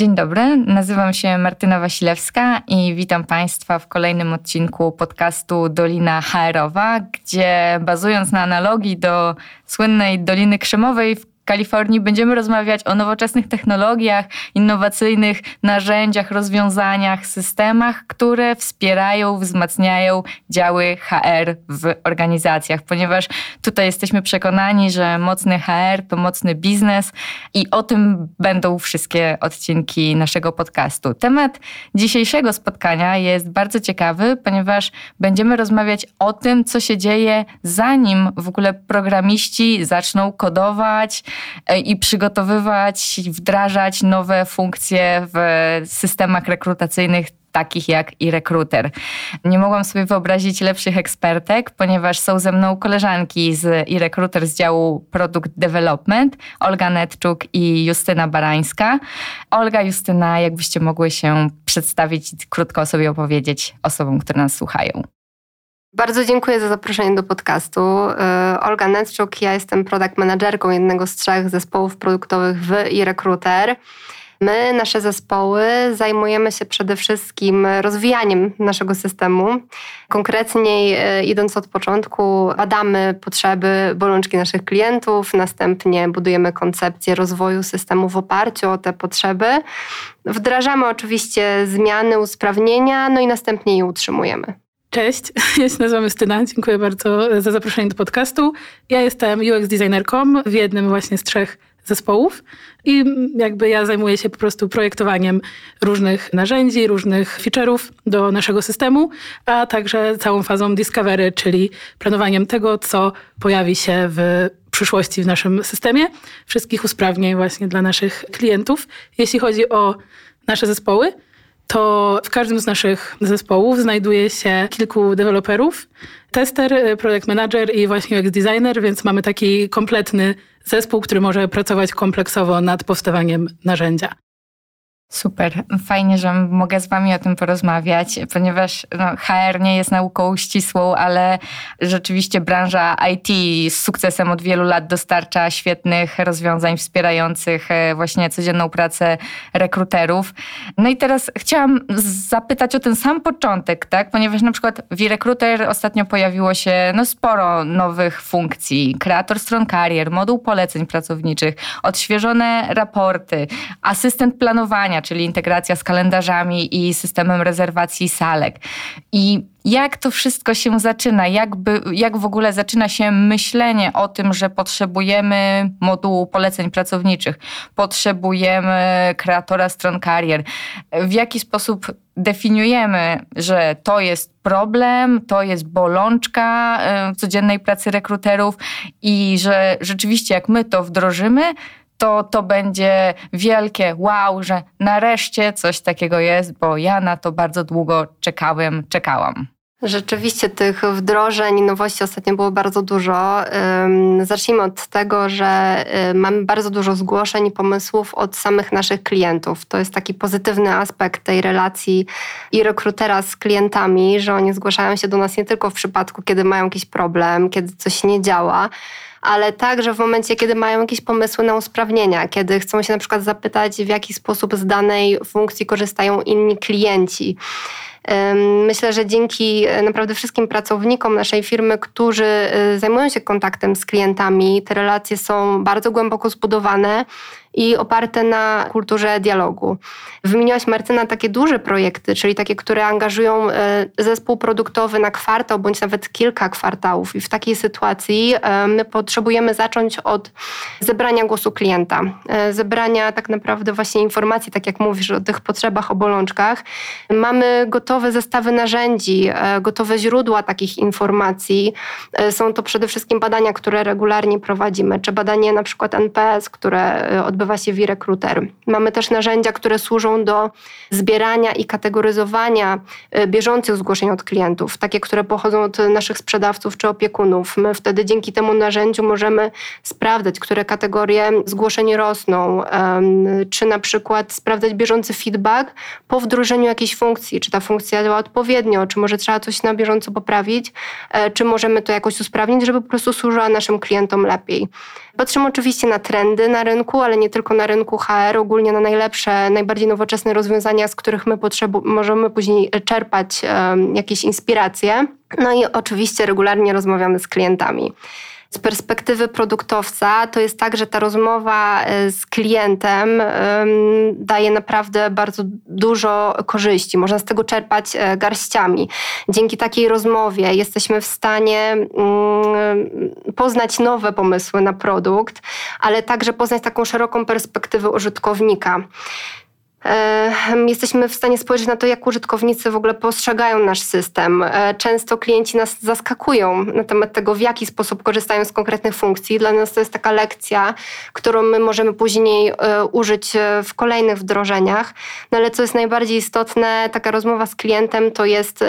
Dzień dobry, nazywam się Martyna Wasilewska i witam Państwa w kolejnym odcinku podcastu Dolina HR-owa, gdzie bazując na analogii do słynnej Doliny Krzemowej, w Kalifornii będziemy rozmawiać o nowoczesnych technologiach, innowacyjnych narzędziach, rozwiązaniach, systemach, które wspierają, wzmacniają działy HR w organizacjach, ponieważ tutaj jesteśmy przekonani, że mocny HR to mocny biznes i o tym będą wszystkie odcinki naszego podcastu. Temat dzisiejszego spotkania jest bardzo ciekawy, ponieważ będziemy rozmawiać o tym, co się dzieje zanim w ogóle programiści zaczną kodować, i przygotowywać, wdrażać nowe funkcje w systemach rekrutacyjnych takich jak i rekruter. Nie mogłam sobie wyobrazić lepszych ekspertek, ponieważ są ze mną koleżanki z i rekruter z działu Product Development, Olga Netczuk i Justyna Barańska. Olga, Justyna, jakbyście mogły się przedstawić i krótko o sobie opowiedzieć osobom, które nas słuchają. Bardzo dziękuję za zaproszenie do podcastu. E, Olga Netczuk, ja jestem product managerką jednego z trzech zespołów produktowych w iRecruiter. My, nasze zespoły, zajmujemy się przede wszystkim rozwijaniem naszego systemu. Konkretniej, e, idąc od początku, badamy potrzeby, bolączki naszych klientów, następnie budujemy koncepcję rozwoju systemu w oparciu o te potrzeby. Wdrażamy oczywiście zmiany, usprawnienia, no i następnie je utrzymujemy. Cześć, ja się nazywam Justyna, dziękuję bardzo za zaproszenie do podcastu. Ja jestem UX designerką w jednym właśnie z trzech zespołów i jakby ja zajmuję się po prostu projektowaniem różnych narzędzi, różnych feature'ów do naszego systemu, a także całą fazą discovery, czyli planowaniem tego, co pojawi się w przyszłości w naszym systemie, wszystkich usprawnień właśnie dla naszych klientów. Jeśli chodzi o nasze zespoły, to w każdym z naszych zespołów znajduje się kilku deweloperów, tester, project manager i właśnie UX designer, więc mamy taki kompletny zespół, który może pracować kompleksowo nad powstawaniem narzędzia. Super, fajnie, że mogę z Wami o tym porozmawiać, ponieważ no, HR nie jest nauką ścisłą, ale rzeczywiście branża IT z sukcesem od wielu lat dostarcza świetnych rozwiązań wspierających e, właśnie codzienną pracę rekruterów. No i teraz chciałam zapytać o ten sam początek, tak? ponieważ na przykład w rekruter ostatnio pojawiło się no, sporo nowych funkcji. Kreator stron karier, moduł poleceń pracowniczych, odświeżone raporty, asystent planowania, czyli integracja z kalendarzami i systemem rezerwacji salek. I jak to wszystko się zaczyna? Jakby, jak w ogóle zaczyna się myślenie o tym, że potrzebujemy modułu poleceń pracowniczych, potrzebujemy kreatora stron karier? W jaki sposób definiujemy, że to jest problem, to jest bolączka w codziennej pracy rekruterów i że rzeczywiście jak my to wdrożymy, to to będzie wielkie wow, że nareszcie coś takiego jest, bo ja na to bardzo długo czekałem, czekałam. Rzeczywiście tych wdrożeń i nowości ostatnio było bardzo dużo. Zacznijmy od tego, że mamy bardzo dużo zgłoszeń i pomysłów od samych naszych klientów. To jest taki pozytywny aspekt tej relacji i rekrutera z klientami, że oni zgłaszają się do nas nie tylko w przypadku, kiedy mają jakiś problem, kiedy coś nie działa, ale także w momencie, kiedy mają jakieś pomysły na usprawnienia, kiedy chcą się na przykład zapytać, w jaki sposób z danej funkcji korzystają inni klienci. Myślę, że dzięki e, naprawdę wszystkim pracownikom naszej firmy, którzy e, zajmują się kontaktem z klientami, te relacje są bardzo głęboko zbudowane i oparte na kulturze dialogu. Wymieniłaś, Martyna, takie duże projekty, czyli takie, które angażują e, zespół produktowy na kwartał bądź nawet kilka kwartałów. I w takiej sytuacji e, my potrzebujemy zacząć od zebrania głosu klienta, e, zebrania tak naprawdę właśnie informacji, tak jak mówisz, o tych potrzebach, o bolączkach. Mamy gotowe zestawy narzędzi, gotowe źródła takich informacji. Są to przede wszystkim badania, które regularnie prowadzimy, czy badanie na przykład NPS, które odbywa odbywa się w e-recruiter. Mamy też narzędzia, które służą do zbierania i kategoryzowania e, bieżących zgłoszeń od klientów, takie, które pochodzą od naszych sprzedawców czy opiekunów. My wtedy dzięki temu narzędziu możemy sprawdzać, które kategorie zgłoszeń rosną, czy na przykład sprawdzać bieżący feedback po wdrożeniu jakiejś funkcji, czy ta funkcja działa odpowiednio, czy może trzeba coś na bieżąco poprawić, e, czy możemy to jakoś usprawnić, żeby po prostu służyła naszym klientom lepiej. Patrzymy oczywiście na trendy na rynku, ale nie tylko na rynku HR, ogólnie na najlepsze, najbardziej nowoczesne rozwiązania, z których my potrzebu- możemy później czerpać um, jakieś inspiracje. No i oczywiście regularnie rozmawiamy z klientami. Z perspektywy produktowca to jest tak, że ta rozmowa e, z klientem daje naprawdę bardzo dużo korzyści. Można z tego czerpać e, garściami. Dzięki takiej rozmowie jesteśmy w stanie mm, poznać nowe pomysły na produkt, ale także poznać taką szeroką perspektywę użytkownika jesteśmy w stanie spojrzeć na to, jak użytkownicy w ogóle postrzegają nasz system. E, często klienci nas zaskakują na temat tego, w jaki sposób korzystają z konkretnych funkcji. Dla nas to jest taka lekcja, którą my możemy później e, użyć e, w kolejnych wdrożeniach. No ale co jest najbardziej istotne, taka rozmowa z klientem to jest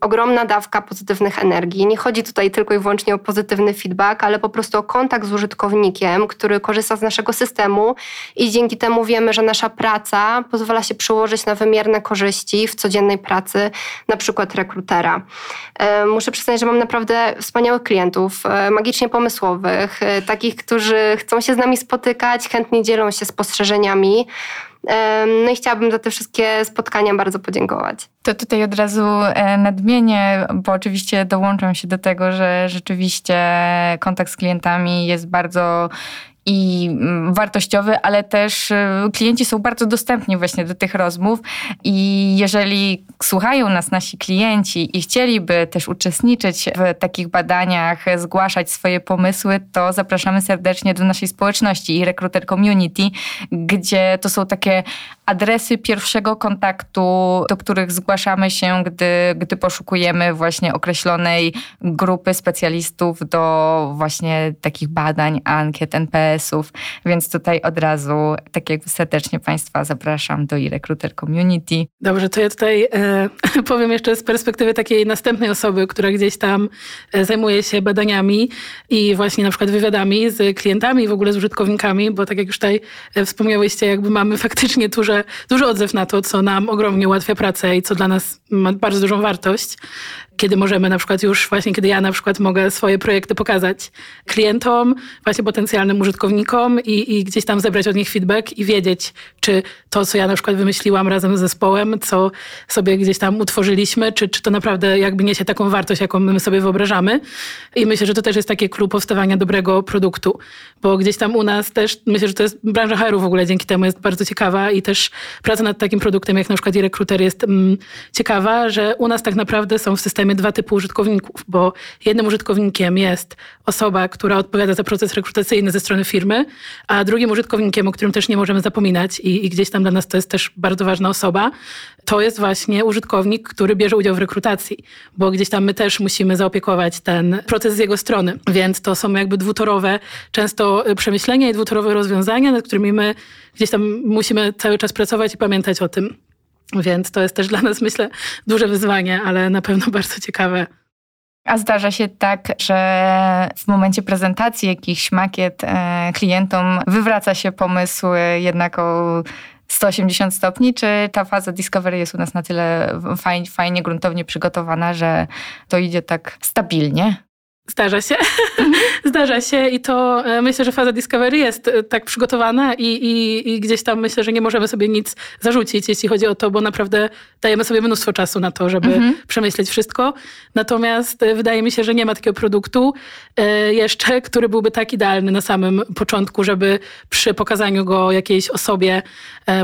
ogromna dawka pozytywnych energii. Nie chodzi tutaj tylko i wyłącznie o pozytywny feedback, ale po prostu o kontakt z użytkownikiem, który korzysta z naszego systemu i dzięki temu wiemy, że nasza praca pozwala się przełożyć na wymierne korzyści w codziennej pracy, na przykład rekrutera. E, muszę przyznać, że mam naprawdę wspaniałych klientów, e, magicznie pomysłowych, e, takich, którzy chcą się z nami spotykać, chętnie dzielą się spostrzeżeniami. No i chciałabym za te wszystkie spotkania bardzo podziękować. To tutaj od razu nadmienię, bo oczywiście dołączam się do tego, że rzeczywiście kontakt z klientami jest bardzo i mm, wartościowy, ale też y, klienci są bardzo dostępni właśnie do tych rozmów i jeżeli słuchają nas nasi klienci i chcieliby też uczestniczyć w takich badaniach, zgłaszać swoje pomysły, to zapraszamy serdecznie do naszej społeczności i Recruiter Community, gdzie to są takie adresy pierwszego kontaktu, do których zgłaszamy się, gdy, gdy poszukujemy właśnie określonej grupy specjalistów do właśnie takich badań, ankiet, NPS-ów. Więc tutaj od razu, tak jakby serdecznie Państwa zapraszam do e-recruiter community. Dobrze, to ja tutaj e, powiem jeszcze z perspektywy takiej następnej osoby, która gdzieś tam e, zajmuje się badaniami i właśnie na przykład wywiadami z klientami, w ogóle z użytkownikami, bo tak jak już tutaj e, wspomniałyście, jakby mamy faktycznie duże duży odzew na to, co nam ogromnie ułatwia pracę i co dla nas ma bardzo dużą wartość. Kiedy możemy na przykład już właśnie, kiedy ja na przykład mogę swoje projekty pokazać klientom, właśnie potencjalnym użytkownikom i, i gdzieś tam zebrać od nich feedback i wiedzieć, czy to, co ja na przykład wymyśliłam razem z zespołem, co sobie gdzieś tam utworzyliśmy, czy, czy to naprawdę jakby niesie taką wartość, jaką my sobie wyobrażamy. I myślę, że to też jest takie klub powstawania dobrego produktu, bo gdzieś tam u nas też, myślę, że to jest branża HR-u w ogóle dzięki temu jest bardzo ciekawa i też praca nad takim produktem, jak na przykład i rekruter jest mm, ciekawa, że u nas tak naprawdę są w systemie dwa typy użytkowników, bo jednym użytkownikiem jest osoba, która odpowiada za proces rekrutacyjny ze strony firmy, a drugim użytkownikiem, o którym też nie możemy zapominać i, i gdzieś tam dla nas to jest też bardzo ważna osoba, to jest właśnie użytkownik, który bierze udział w rekrutacji, bo gdzieś tam my też musimy zaopiekować ten proces z jego strony. Więc to są jakby dwutorowe często przemyślenia i dwutorowe rozwiązania, nad którymi my gdzieś tam musimy cały czas pracować i pamiętać o tym. Więc to jest też dla nas, myślę, duże wyzwanie, ale na pewno bardzo ciekawe. A zdarza się tak, że w momencie prezentacji jakichś makiet e, klientom wywraca się pomysł jednak o 180 stopni, czy ta faza discovery jest u nas na tyle fajnie, fajnie gruntownie przygotowana, że to idzie tak stabilnie? Zdarza się. Zdarza się i to e, myślę, że faza Discovery jest e, tak przygotowana i, i, i, gdzieś tam myślę, że nie możemy sobie nic zarzucić, jeśli chodzi o to, bo naprawdę dajemy sobie mnóstwo czasu na to, żeby mhm. przemyśleć wszystko. Natomiast e, wydaje mi się, że nie ma takiego produktu jeszcze, który byłby tak idealny na samym początku, żeby przy pokazaniu go jakiejś osobie,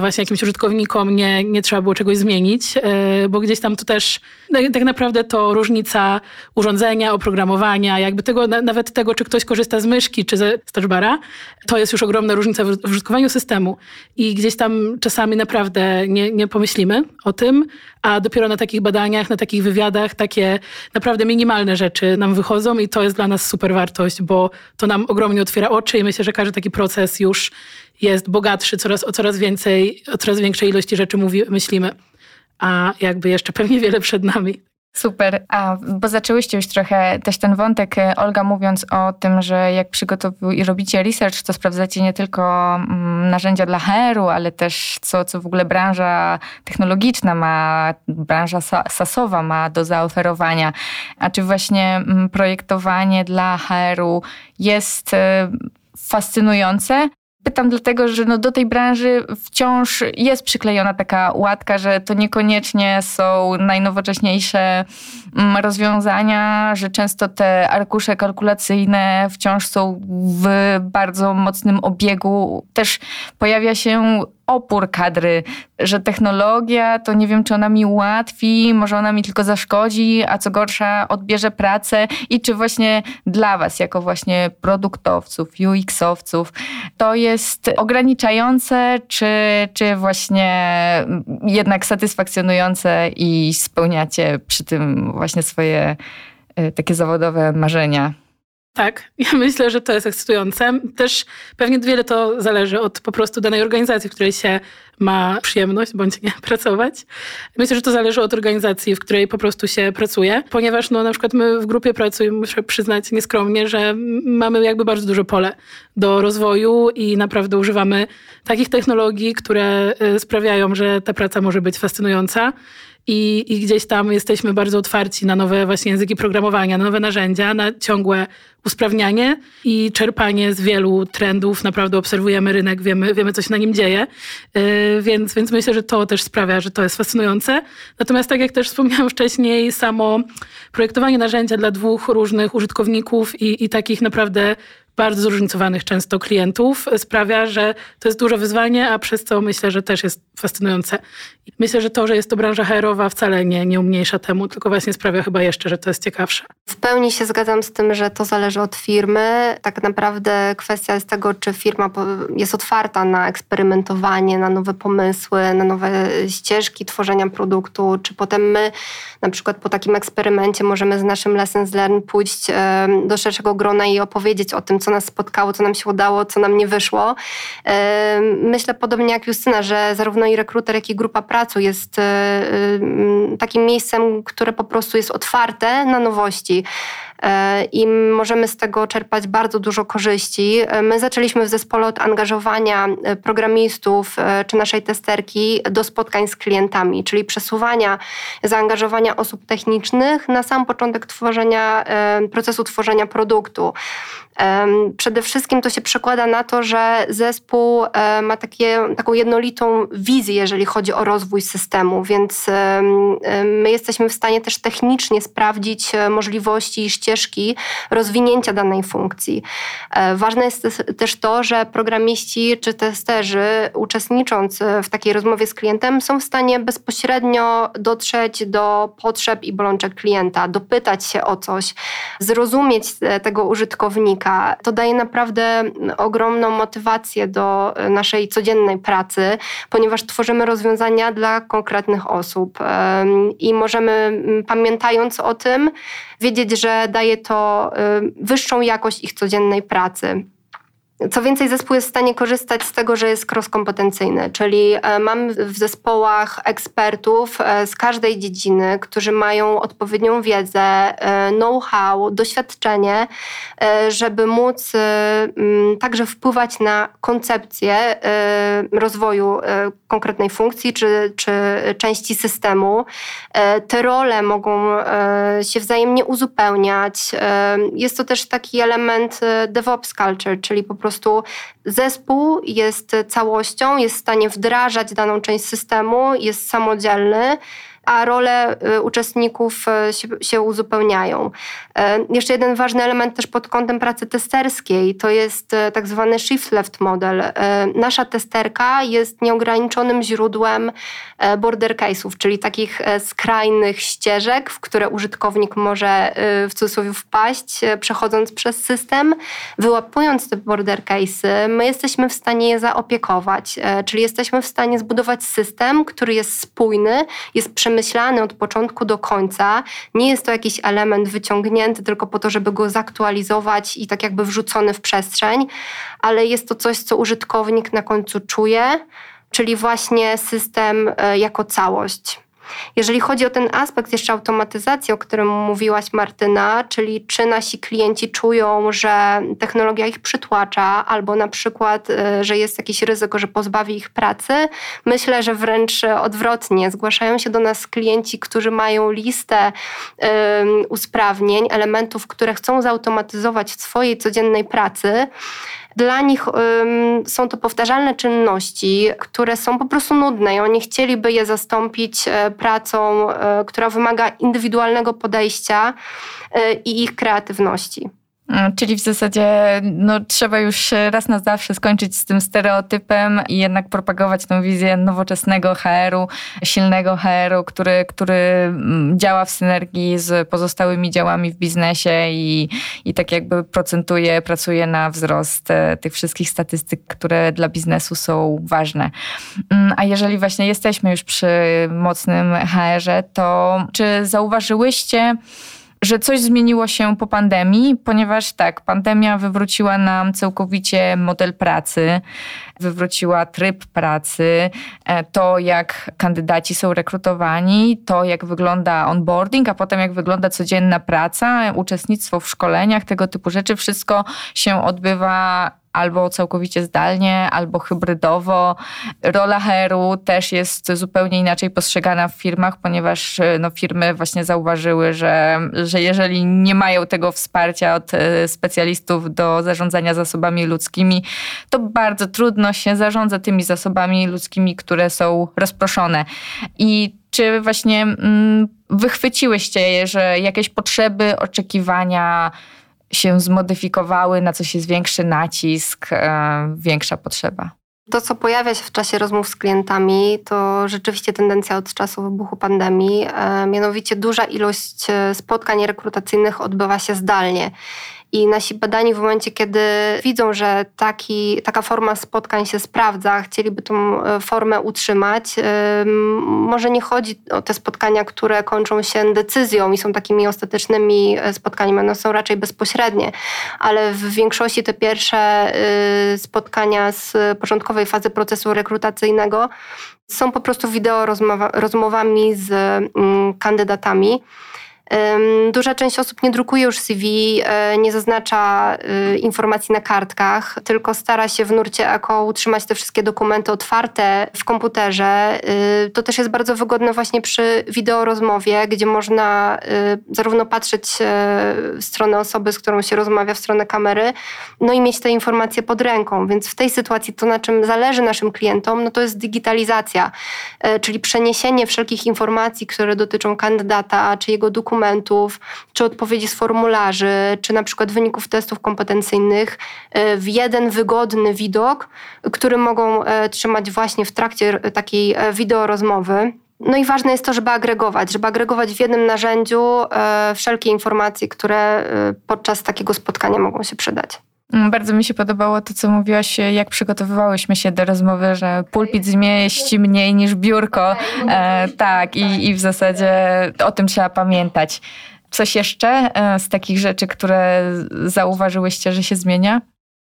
właśnie jakimś użytkownikom nie, nie trzeba było czegoś zmienić, bo gdzieś tam to też tak naprawdę to różnica urządzenia, oprogramowania, jakby tego, nawet tego, czy ktoś korzysta z myszki czy ze touchbara, to jest już ogromna różnica w użytkowaniu systemu. I gdzieś tam czasami naprawdę nie, nie pomyślimy o tym, a dopiero na takich badaniach, na takich wywiadach takie naprawdę minimalne rzeczy nam wychodzą i to jest dla nas super wartość, bo to nam ogromnie otwiera oczy i myślę, że każdy taki proces już jest bogatszy, coraz, o coraz więcej, o coraz większej ilości rzeczy mówi, myślimy. A jakby jeszcze pewnie wiele przed nami. Super, a bo zaczęłyście już trochę też ten wątek, e, Olga, mówiąc o tym, że jak przygotowujecie i robicie research, to sprawdzacie nie tylko mm, narzędzia dla HR-u, ale też co, co w ogóle branża technologiczna ma, branża sasowa ma do zaoferowania. A czy właśnie mm, projektowanie dla HR-u jest e, fascynujące? Pytam dlatego, że no do tej branży wciąż jest przyklejona taka łatka, że to niekoniecznie są najnowocześniejsze mm, rozwiązania, że często te arkusze kalkulacyjne wciąż są w bardzo mocnym obiegu. Też pojawia się opór kadry, że technologia to nie wiem, czy ona mi ułatwi, może ona mi tylko zaszkodzi, a co gorsza odbierze pracę i czy właśnie dla Was, jako właśnie produktowców, UX-owców, to jest ograniczające, czy, czy właśnie jednak satysfakcjonujące i spełniacie przy tym właśnie swoje e, takie zawodowe marzenia? Tak, ja myślę, że to jest ekscytujące. Też pewnie wiele to zależy od po prostu danej organizacji, w której się ma przyjemność bądź nie pracować. Myślę, że to zależy od organizacji, w której po prostu się pracuje, ponieważ no, na przykład my w grupie pracujemy, muszę przyznać nieskromnie, że mamy jakby bardzo duże pole do rozwoju i naprawdę używamy takich technologii, które y, sprawiają, że ta praca może być fascynująca i, i gdzieś tam jesteśmy bardzo otwarci na nowe właśnie języki programowania, na nowe narzędzia, na ciągłe usprawnianie i czerpanie z wielu trendów. Naprawdę obserwujemy rynek, wiemy, wiemy co się na nim dzieje, yy, więc, więc myślę, że to też sprawia, że to jest fascynujące. Natomiast tak jak też wspomniałam wcześniej, samo projektowanie narzędzia dla dwóch różnych użytkowników i, i takich naprawdę bardzo zróżnicowanych często klientów sprawia, że to jest duże wyzwanie, a przez co myślę, że też jest fascynujące. Myślę, że to, że jest to branża HR-owa wcale nie, nie umniejsza temu, tylko właśnie sprawia chyba jeszcze, że to jest ciekawsze. W pełni się zgadzam z tym, że to zależy od firmy. Tak naprawdę kwestia jest tego, czy firma jest otwarta na eksperymentowanie, na nowe pomysły, na nowe ścieżki tworzenia produktu, czy potem my na przykład po takim eksperymencie możemy z naszym Lessons Learn pójść do szerszego grona i opowiedzieć o tym, co nas spotkało, co nam się udało, co nam nie wyszło. Myślę podobnie jak Justyna, że zarówno i rekruter, jak i grupa pracy jest e, e, takim miejscem, które po prostu jest otwarte na nowości. E, i możemy z tego czerpać bardzo dużo korzyści. E, my zaczęliśmy w zespole od angażowania e, programistów czy naszej testerki do spotkań z klientami, czyli przesuwania zaangażowania osób technicznych na sam początek tworzenia, procesu tworzenia produktu. Przede wszystkim to się przekłada na to, że zespół ma takie, taką jednolitą wizję, jeżeli chodzi o rozwój systemu, więc my jesteśmy w stanie też technicznie sprawdzić możliwości i ścieżki rozwinięcia danej funkcji. E, ważne jest też to, że programiści czy testerzy, uczestnicząc w takiej rozmowie z klientem, są w stanie bezpośrednio dotrzeć do potrzeb i bolączek klienta, dopytać się o coś, zrozumieć tego użytkownika. To daje naprawdę ogromną motywację do naszej codziennej pracy, ponieważ tworzymy rozwiązania dla konkretnych osób i możemy, pamiętając o tym, wiedzieć, że daje to wyższą jakość ich codziennej pracy. Co więcej, zespół jest w stanie korzystać z tego, że jest cross-kompetencyjny, czyli e, mam w zespołach ekspertów e, z każdej dziedziny, którzy mają odpowiednią wiedzę, e, know-how, doświadczenie, żeby móc także wpływać na koncepcję rozwoju konkretnej funkcji czy, czy części systemu. Te role mogą się wzajemnie uzupełniać. Jest to też taki element DevOps culture, czyli po prostu prostu zespół jest całością, jest w stanie wdrażać daną część systemu, jest samodzielny a role y, uczestników y, się, się, uzupełniają. Y, jeszcze jeden ważny element też pod kątem pracy testerskiej to jest tak zwany shift left model. Nasza testerka jest nieograniczonym źródłem border case'ów, czyli takich skrajnych ścieżek, w które użytkownik może w cudzysłowie wpaść, przechodząc przez system. Wyłapując te border case'y, my jesteśmy w stanie je zaopiekować, czyli jesteśmy w stanie zbudować system, który jest spójny, jest przemyślany, przemyślany od początku do końca. Nie jest to jakiś element wyciągnięty tylko po to, żeby go zaktualizować i tak jakby wrzucony w przestrzeń, ale jest to coś, co użytkownik na końcu czuje, czyli właśnie system e, jako całość. Jeżeli chodzi o ten aspekt jeszcze automatyzacji, o którym mówiłaś Martyna, czyli czy nasi klienci czują, że technologia ich przytłacza, albo na przykład, y, że jest jakieś ryzyko, że pozbawi ich pracy, myślę, że wręcz odwrotnie. Zgłaszają się do nas klienci, którzy mają listę usprawnień, elementów, które chcą zautomatyzować w swojej codziennej pracy Dla nich ym, są to powtarzalne czynności, które są po prostu nudne i oni chcieliby je zastąpić e, pracą, e, która wymaga indywidualnego podejścia e, i ich kreatywności. Mm, czyli w zasadzie no, trzeba już raz na zawsze skończyć z tym stereotypem i jednak propagować tą wizję nowoczesnego HR-u, silnego HR-u, który, który mm, działa w synergii z pozostałymi działami w biznesie i, i tak jakby procentuje, pracuje na wzrost e, tych wszystkich statystyk, które dla biznesu są ważne. Mm, a jeżeli właśnie jesteśmy już przy mocnym HR-ze, to czy zauważyłyście, że coś zmieniło się po pandemii, ponieważ tak, pandemia wywróciła nam całkowicie model pracy, wywróciła tryb pracy, e, to jak kandydaci są rekrutowani, to jak wygląda onboarding, a potem jak wygląda codzienna praca, uczestnictwo w szkoleniach, tego typu rzeczy, wszystko się odbywa albo całkowicie zdalnie, albo hybrydowo. Rola HR-u też jest zupełnie inaczej postrzegana w firmach, ponieważ e, no, firmy właśnie zauważyły, że, że jeżeli nie mają tego wsparcia od e, specjalistów do zarządzania zasobami ludzkimi, to bardzo trudno się zarządza tymi zasobami ludzkimi, które są rozproszone. I czy właśnie mm, wychwyciłyście je, że jakieś potrzeby, oczekiwania, się zmodyfikowały, na coś jest większy nacisk, e, większa potrzeba. To, co pojawia się w czasie rozmów z klientami, to rzeczywiście tendencja od czasu wybuchu pandemii. E, mianowicie duża ilość e, spotkań rekrutacyjnych odbywa się zdalnie. I nasi badani w momencie, kiedy widzą, że taki, taka forma spotkań się sprawdza, chcieliby tą e, formę utrzymać, może nie chodzi o te spotkania, które kończą się decyzją i są takimi ostatecznymi e, spotkaniami, one są raczej bezpośrednie, ale w większości te pierwsze e, spotkania z początkowej fazy procesu rekrutacyjnego są po prostu wideo rozmowami z mm, kandydatami. Duża część osób nie drukuje już CV, e, nie zaznacza e, informacji na kartkach, tylko stara się w nurcie ECO utrzymać te wszystkie dokumenty otwarte w komputerze. E, to też jest bardzo wygodne właśnie przy wideorozmowie, gdzie można zarówno patrzeć w stronę osoby, z którą się rozmawia, w stronę kamery, no i mieć te informacje pod ręką. Więc w tej sytuacji to, na czym zależy naszym klientom, no to jest digitalizacja, czyli przeniesienie wszelkich informacji, które dotyczą kandydata, czy jego dokumentów, dokumentów, czy odpowiedzi z formularzy, czy na przykład wyników testów kompetencyjnych e, w jeden wygodny widok, który mogą e, trzymać właśnie w trakcie takiej e, wideorozmowy. No i ważne jest to, żeby agregować, żeby agregować w jednym narzędziu wszelkie informacje, które podczas takiego spotkania mogą się przydać. Mm, bardzo mi się podobało to, co mówiłaś, jak przygotowywałyśmy się do rozmowy, że pulpit zmieści mniej niż biurko. E, tak, i, i w zasadzie o tym trzeba pamiętać. Coś jeszcze e, z takich rzeczy, które zauważyłyście, że się zmienia?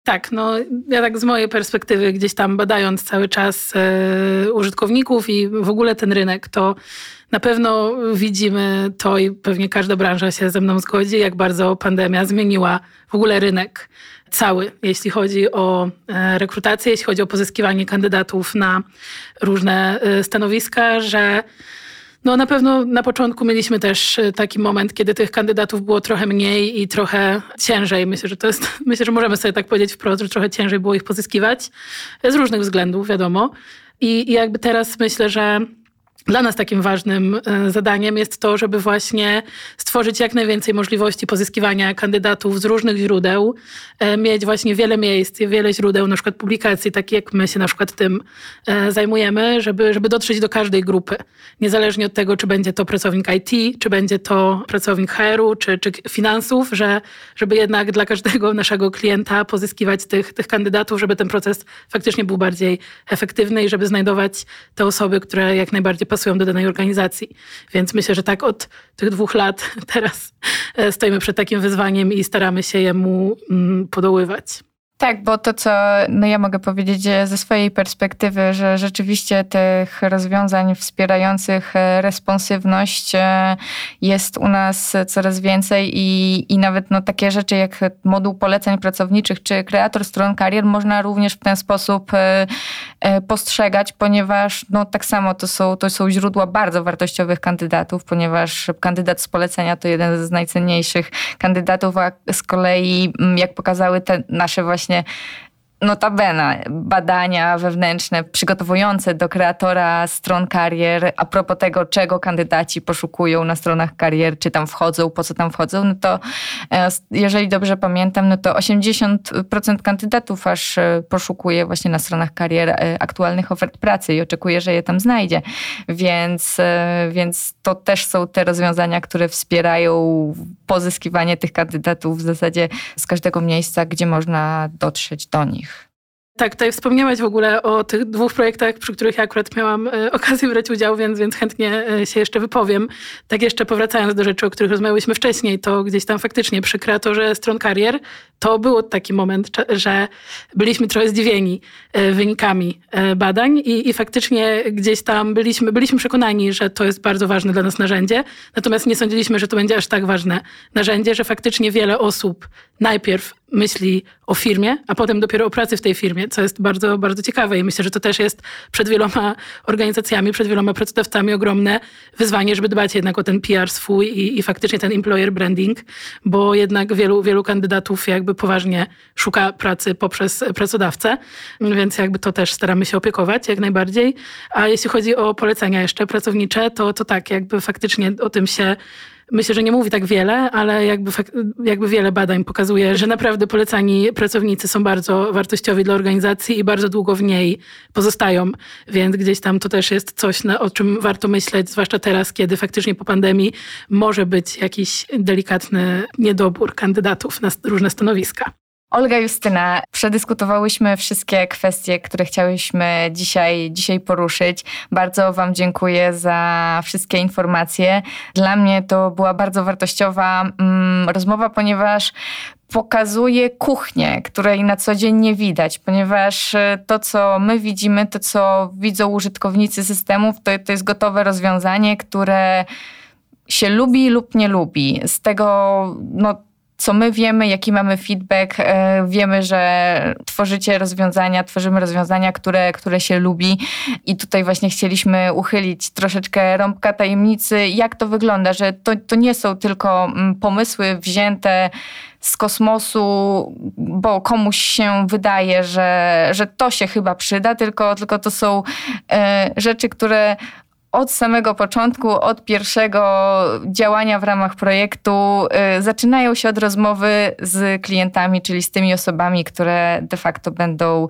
Tak, no ja tak z mojej perspektywy, gdzieś tam badając cały czas e, użytkowników i w ogóle ten rynek, to na pewno widzimy to i pewnie każda branża się ze mną zgodzi, jak bardzo pandemia zmieniła w ogóle rynek cały, jeśli chodzi o e, rekrutację, jeśli chodzi o pozyskiwanie kandydatów na różne e, stanowiska, że no na pewno na początku mieliśmy też e, taki moment, kiedy tych kandydatów było trochę mniej i trochę ciężej. Myślę, że to jest, myślę, że możemy sobie tak powiedzieć wprost, że trochę ciężej było ich pozyskiwać z różnych względów, wiadomo. I, i jakby teraz myślę, że dla nas takim ważnym e, zadaniem jest to, żeby właśnie stworzyć jak najwięcej możliwości pozyskiwania kandydatów z różnych źródeł, e, mieć właśnie wiele miejsc, wiele źródeł, na przykład publikacji, tak jak my się na przykład tym e, zajmujemy, żeby, żeby dotrzeć do każdej grupy. Niezależnie od tego, czy będzie to pracownik IT, czy będzie to pracownik HR-u, czy, czy finansów, że, żeby jednak dla każdego naszego klienta pozyskiwać tych, tych kandydatów, żeby ten proces faktycznie był bardziej efektywny i żeby znajdować te osoby, które jak najbardziej pasują do danej organizacji. Więc myślę, że tak od tych dwóch lat teraz e, stoimy przed takim wyzwaniem i staramy się jemu mm, podoływać. Tak, bo to, co no ja mogę powiedzieć ze swojej perspektywy, że rzeczywiście tych rozwiązań wspierających e, responsywność e, jest u nas coraz więcej i, i nawet no, takie rzeczy jak moduł poleceń pracowniczych czy kreator stron karier można również w ten sposób e, postrzegać, ponieważ no, tak samo to są, to są źródła bardzo wartościowych kandydatów, ponieważ kandydat z polecenia to jeden z najcenniejszych kandydatów, a z kolei jak pokazały te nasze właśnie Yeah. Notabene badania wewnętrzne przygotowujące do kreatora stron karier a propos tego, czego kandydaci poszukują na stronach karier, czy tam wchodzą, po co tam wchodzą, no to e, jeżeli dobrze pamiętam, no to 80% kandydatów aż e, poszukuje właśnie na stronach karier e, aktualnych ofert pracy i oczekuje, że je tam znajdzie. Więc, więc to też są te rozwiązania, które wspierają pozyskiwanie tych kandydatów w zasadzie z każdego miejsca, gdzie można dotrzeć do nich. Tak, tutaj wspomniałaś w ogóle o tych dwóch projektach, przy których ja akurat miałam e, okazję brać udział, więc, więc chętnie e, się jeszcze wypowiem. Tak jeszcze powracając do rzeczy, o których rozmawiałyśmy wcześniej, to gdzieś tam faktycznie przy kreatorze stron karier to był taki moment, że byliśmy trochę zdziwieni e, wynikami badań i, i faktycznie gdzieś tam byliśmy, byliśmy przekonani, że to jest bardzo ważne dla nas narzędzie, natomiast nie sądziliśmy, że to będzie aż tak ważne narzędzie, że faktycznie wiele osób najpierw myśli o firmie, a potem dopiero o pracy w tej firmie, co jest bardzo, bardzo ciekawe i myślę, że to też jest przed wieloma organizacjami, przed wieloma pracodawcami ogromne wyzwanie, żeby dbać jednak o ten PR swój i, i faktycznie ten employer branding, bo jednak wielu, wielu kandydatów jakby poważnie szuka pracy poprzez pracodawcę, więc jakby to też staramy się opiekować jak najbardziej. A jeśli chodzi o polecenia jeszcze pracownicze, to, to tak, jakby faktycznie o tym się myślę, że nie mówi tak wiele, ale jakby, jakby wiele badań pokazuje, że naprawdę polecani pracownicy są bardzo wartościowi dla organizacji i bardzo długo w niej pozostają. Więc gdzieś tam to też jest coś, o czym warto myśleć, zwłaszcza teraz, kiedy faktycznie po pandemii może być jakiś delikatny niedobór kandydatów na różne stanowiska. Olga Justyna, przedyskutowałyśmy wszystkie kwestie, które chciałyśmy dzisiaj, dzisiaj poruszyć. Bardzo Wam dziękuję za wszystkie informacje. Dla mnie to była bardzo wartościowa mm, rozmowa, ponieważ pokazuje kuchnię, której na co dzień nie widać, ponieważ e, to, co my widzimy, to, co widzą użytkownicy systemów, to, to jest gotowe rozwiązanie, które się lubi lub nie lubi. Z tego, no, co my wiemy, jaki mamy feedback, e, wiemy, że tworzycie rozwiązania, tworzymy rozwiązania, które, które się lubi. I tutaj właśnie chcieliśmy uchylić troszeczkę rąbka tajemnicy, jak to wygląda, że to, to nie są tylko mm, pomysły wzięte z kosmosu, bo komuś się wydaje, że, że to się chyba przyda, tylko, tylko to są e, rzeczy, które od samego początku, od pierwszego działania w ramach projektu, y, zaczynają się od rozmowy z klientami, czyli z tymi osobami, które de facto będą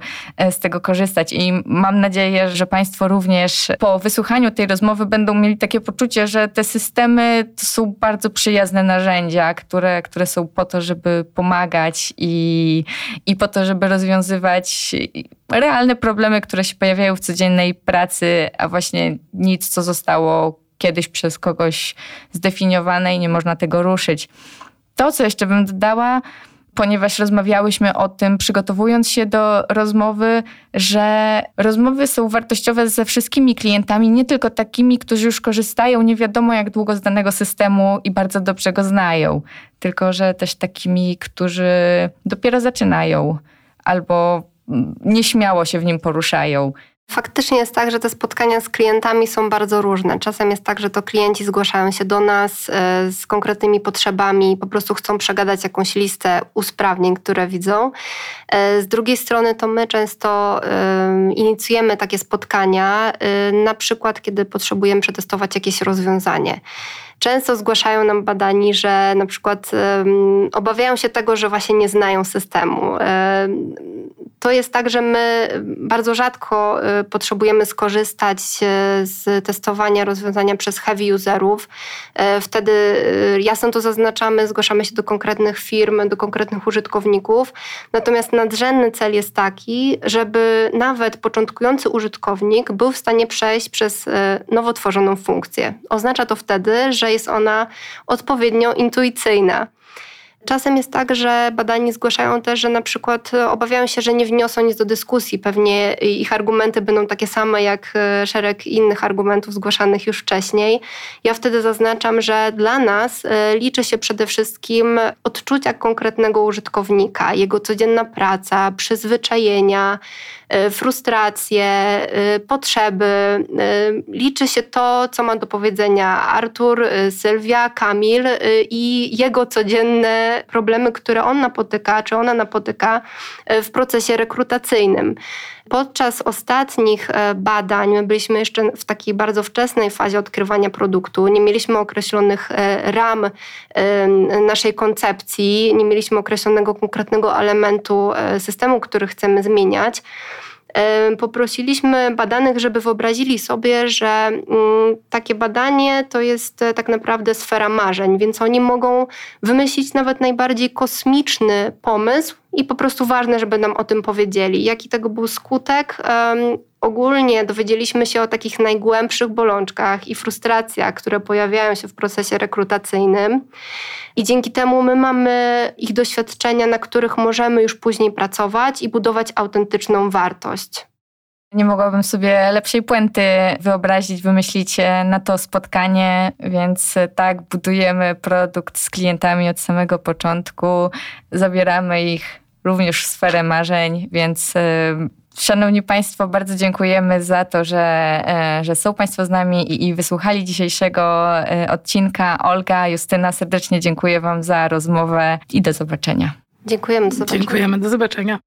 y, z tego korzystać. I mam nadzieję, że Państwo również po wysłuchaniu tej rozmowy będą mieli takie poczucie, że te systemy to są bardzo przyjazne narzędzia, które, które są po to, żeby pomagać i, i po to, żeby rozwiązywać realne problemy, które się pojawiają w codziennej pracy, a właśnie nic, co zostało kiedyś przez kogoś zdefiniowane i nie można tego ruszyć. To, co jeszcze bym dodała, ponieważ rozmawiałyśmy o tym, przygotowując się do rozmowy, że rozmowy są wartościowe ze wszystkimi klientami, nie tylko takimi, którzy już korzystają nie wiadomo jak długo z danego systemu i bardzo dobrze go znają, tylko że też takimi, którzy dopiero zaczynają albo nieśmiało się w nim poruszają. Faktycznie jest tak, że te spotkania z klientami są bardzo różne. Czasem jest tak, że to klienci zgłaszają się do nas e, z konkretnymi potrzebami, po prostu chcą przegadać jakąś listę usprawnień, które widzą. E, z drugiej strony to my często inicjujemy takie spotkania, e, na przykład kiedy potrzebujemy przetestować jakieś rozwiązanie. Często zgłaszają nam badani, że na przykład obawiają się tego, że właśnie nie znają systemu. To jest tak, że my bardzo rzadko y, potrzebujemy skorzystać y, z testowania rozwiązania przez heavy userów. Y, wtedy jasno to zaznaczamy, zgłaszamy się do konkretnych firm, do konkretnych użytkowników. Natomiast nadrzędny cel jest taki, żeby nawet początkujący użytkownik był w stanie przejść przez nowo tworzoną funkcję. Oznacza to wtedy, że jest ona odpowiednio intuicyjna. Czasem jest tak, że badani zgłaszają też, że na przykład e, obawiają się, że nie wniosą nic do dyskusji. Pewnie ich argumenty będą takie same jak e, szereg innych argumentów zgłaszanych już wcześniej. Ja wtedy zaznaczam, że dla nas e, liczy się przede wszystkim odczucia konkretnego użytkownika, jego codzienna praca, przyzwyczajenia, frustracje, potrzeby. Liczy się to, co ma do powiedzenia Artur, Sylwia, Kamil i jego codzienne problemy, które on napotyka, czy ona napotyka e, w procesie rekrutacyjnym. Podczas ostatnich e, badań, my byliśmy jeszcze w takiej bardzo wczesnej fazie odkrywania produktu, nie mieliśmy określonych e, ram naszej koncepcji, nie mieliśmy określonego konkretnego elementu systemu, który chcemy zmieniać poprosiliśmy badanych, żeby wyobrazili sobie, że mm, takie badanie to jest e, tak naprawdę sfera marzeń, więc oni mogą wymyślić nawet najbardziej kosmiczny pomysł i po prostu ważne, żeby nam o tym powiedzieli. Jaki tego był skutek? Ogólnie dowiedzieliśmy się o takich najgłębszych bolączkach i frustracjach, które pojawiają się w procesie rekrutacyjnym. I dzięki temu my mamy ich doświadczenia, na których możemy już później pracować i budować autentyczną wartość. Nie mogłabym sobie lepszej puenty wyobrazić, wymyślić na to spotkanie, więc tak, budujemy produkt z klientami od samego początku, zabieramy ich również w sferę marzeń, więc Szanowni Państwo, bardzo dziękujemy za to, że, e, że są Państwo z nami i, i wysłuchali dzisiejszego e, odcinka. Olga, Justyna, serdecznie dziękuję Wam za rozmowę i do zobaczenia. Dziękujemy, do zobaczenia. Dziękujemy, do zobaczenia.